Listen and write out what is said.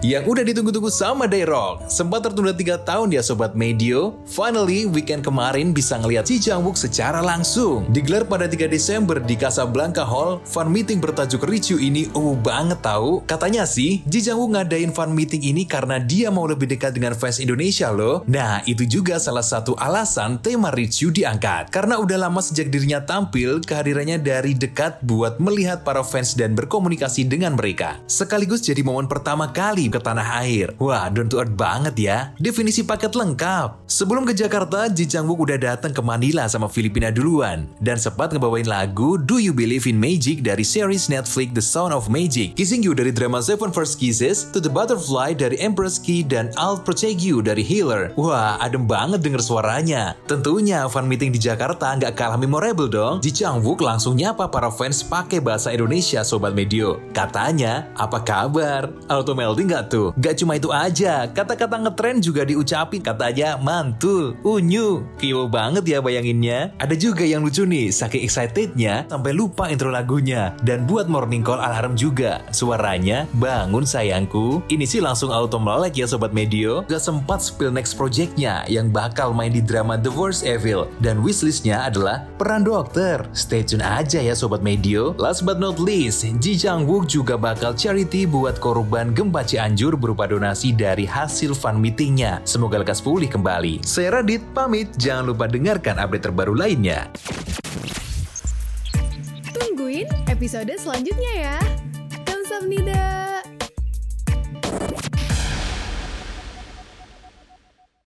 Yang udah ditunggu-tunggu sama Dayrok Sempat tertunda 3 tahun ya Sobat Medio. Finally, weekend kemarin bisa ngeliat Ji Jang Wook secara langsung. Digelar pada 3 Desember di Casablanca Hall Fan meeting bertajuk Richu ini oh banget tahu. Katanya sih, Ji Jang Wook ngadain fan meeting ini karena dia mau lebih dekat dengan fans Indonesia loh. Nah, itu juga salah satu alasan tema Richu diangkat. Karena udah lama sejak dirinya tampil, kehadirannya dari dekat buat melihat para fans dan berkomunikasi dengan mereka. Sekaligus jadi momen pertama kali ke tanah air. Wah, down to earth banget ya. Definisi paket lengkap. Sebelum ke Jakarta, Ji Chang Wook udah datang ke Manila sama Filipina duluan. Dan sempat ngebawain lagu Do You Believe in Magic dari series Netflix The Sound of Magic. Kissing You dari drama Seven First Kisses, To The Butterfly dari Empress Key, dan I'll Protect You dari Healer. Wah, adem banget denger suaranya. Tentunya fan meeting di Jakarta nggak kalah memorable dong. Ji Chang Wook langsung nyapa para fans pakai bahasa Indonesia Sobat Medio. Katanya, apa kabar? Auto melding nggak tuh? Gak cuma itu aja, kata-kata ngetren juga diucapin katanya mantul, unyu. Kiwo banget ya bayanginnya. Ada juga yang lucu nih, saking excitednya sampai lupa intro lagunya. Dan buat morning call alarm juga. Suaranya, bangun sayangku. Ini sih langsung auto melek ya Sobat Medio. Gak sempat spill next projectnya yang bakal main di drama The Worst Evil. Dan wishlistnya adalah peran dokter. Stay tune aja ya Sobat Medio. Last but not least, Ji Chang Wook juga bakal charity buat korban gempa Cianjur berupa donasi dari hasil fan meetingnya. Semoga lekas pulih kembali. Saya Radit, pamit. Jangan lupa dengarkan update terbaru lainnya. Tungguin episode selanjutnya ya. Kamsahamnida.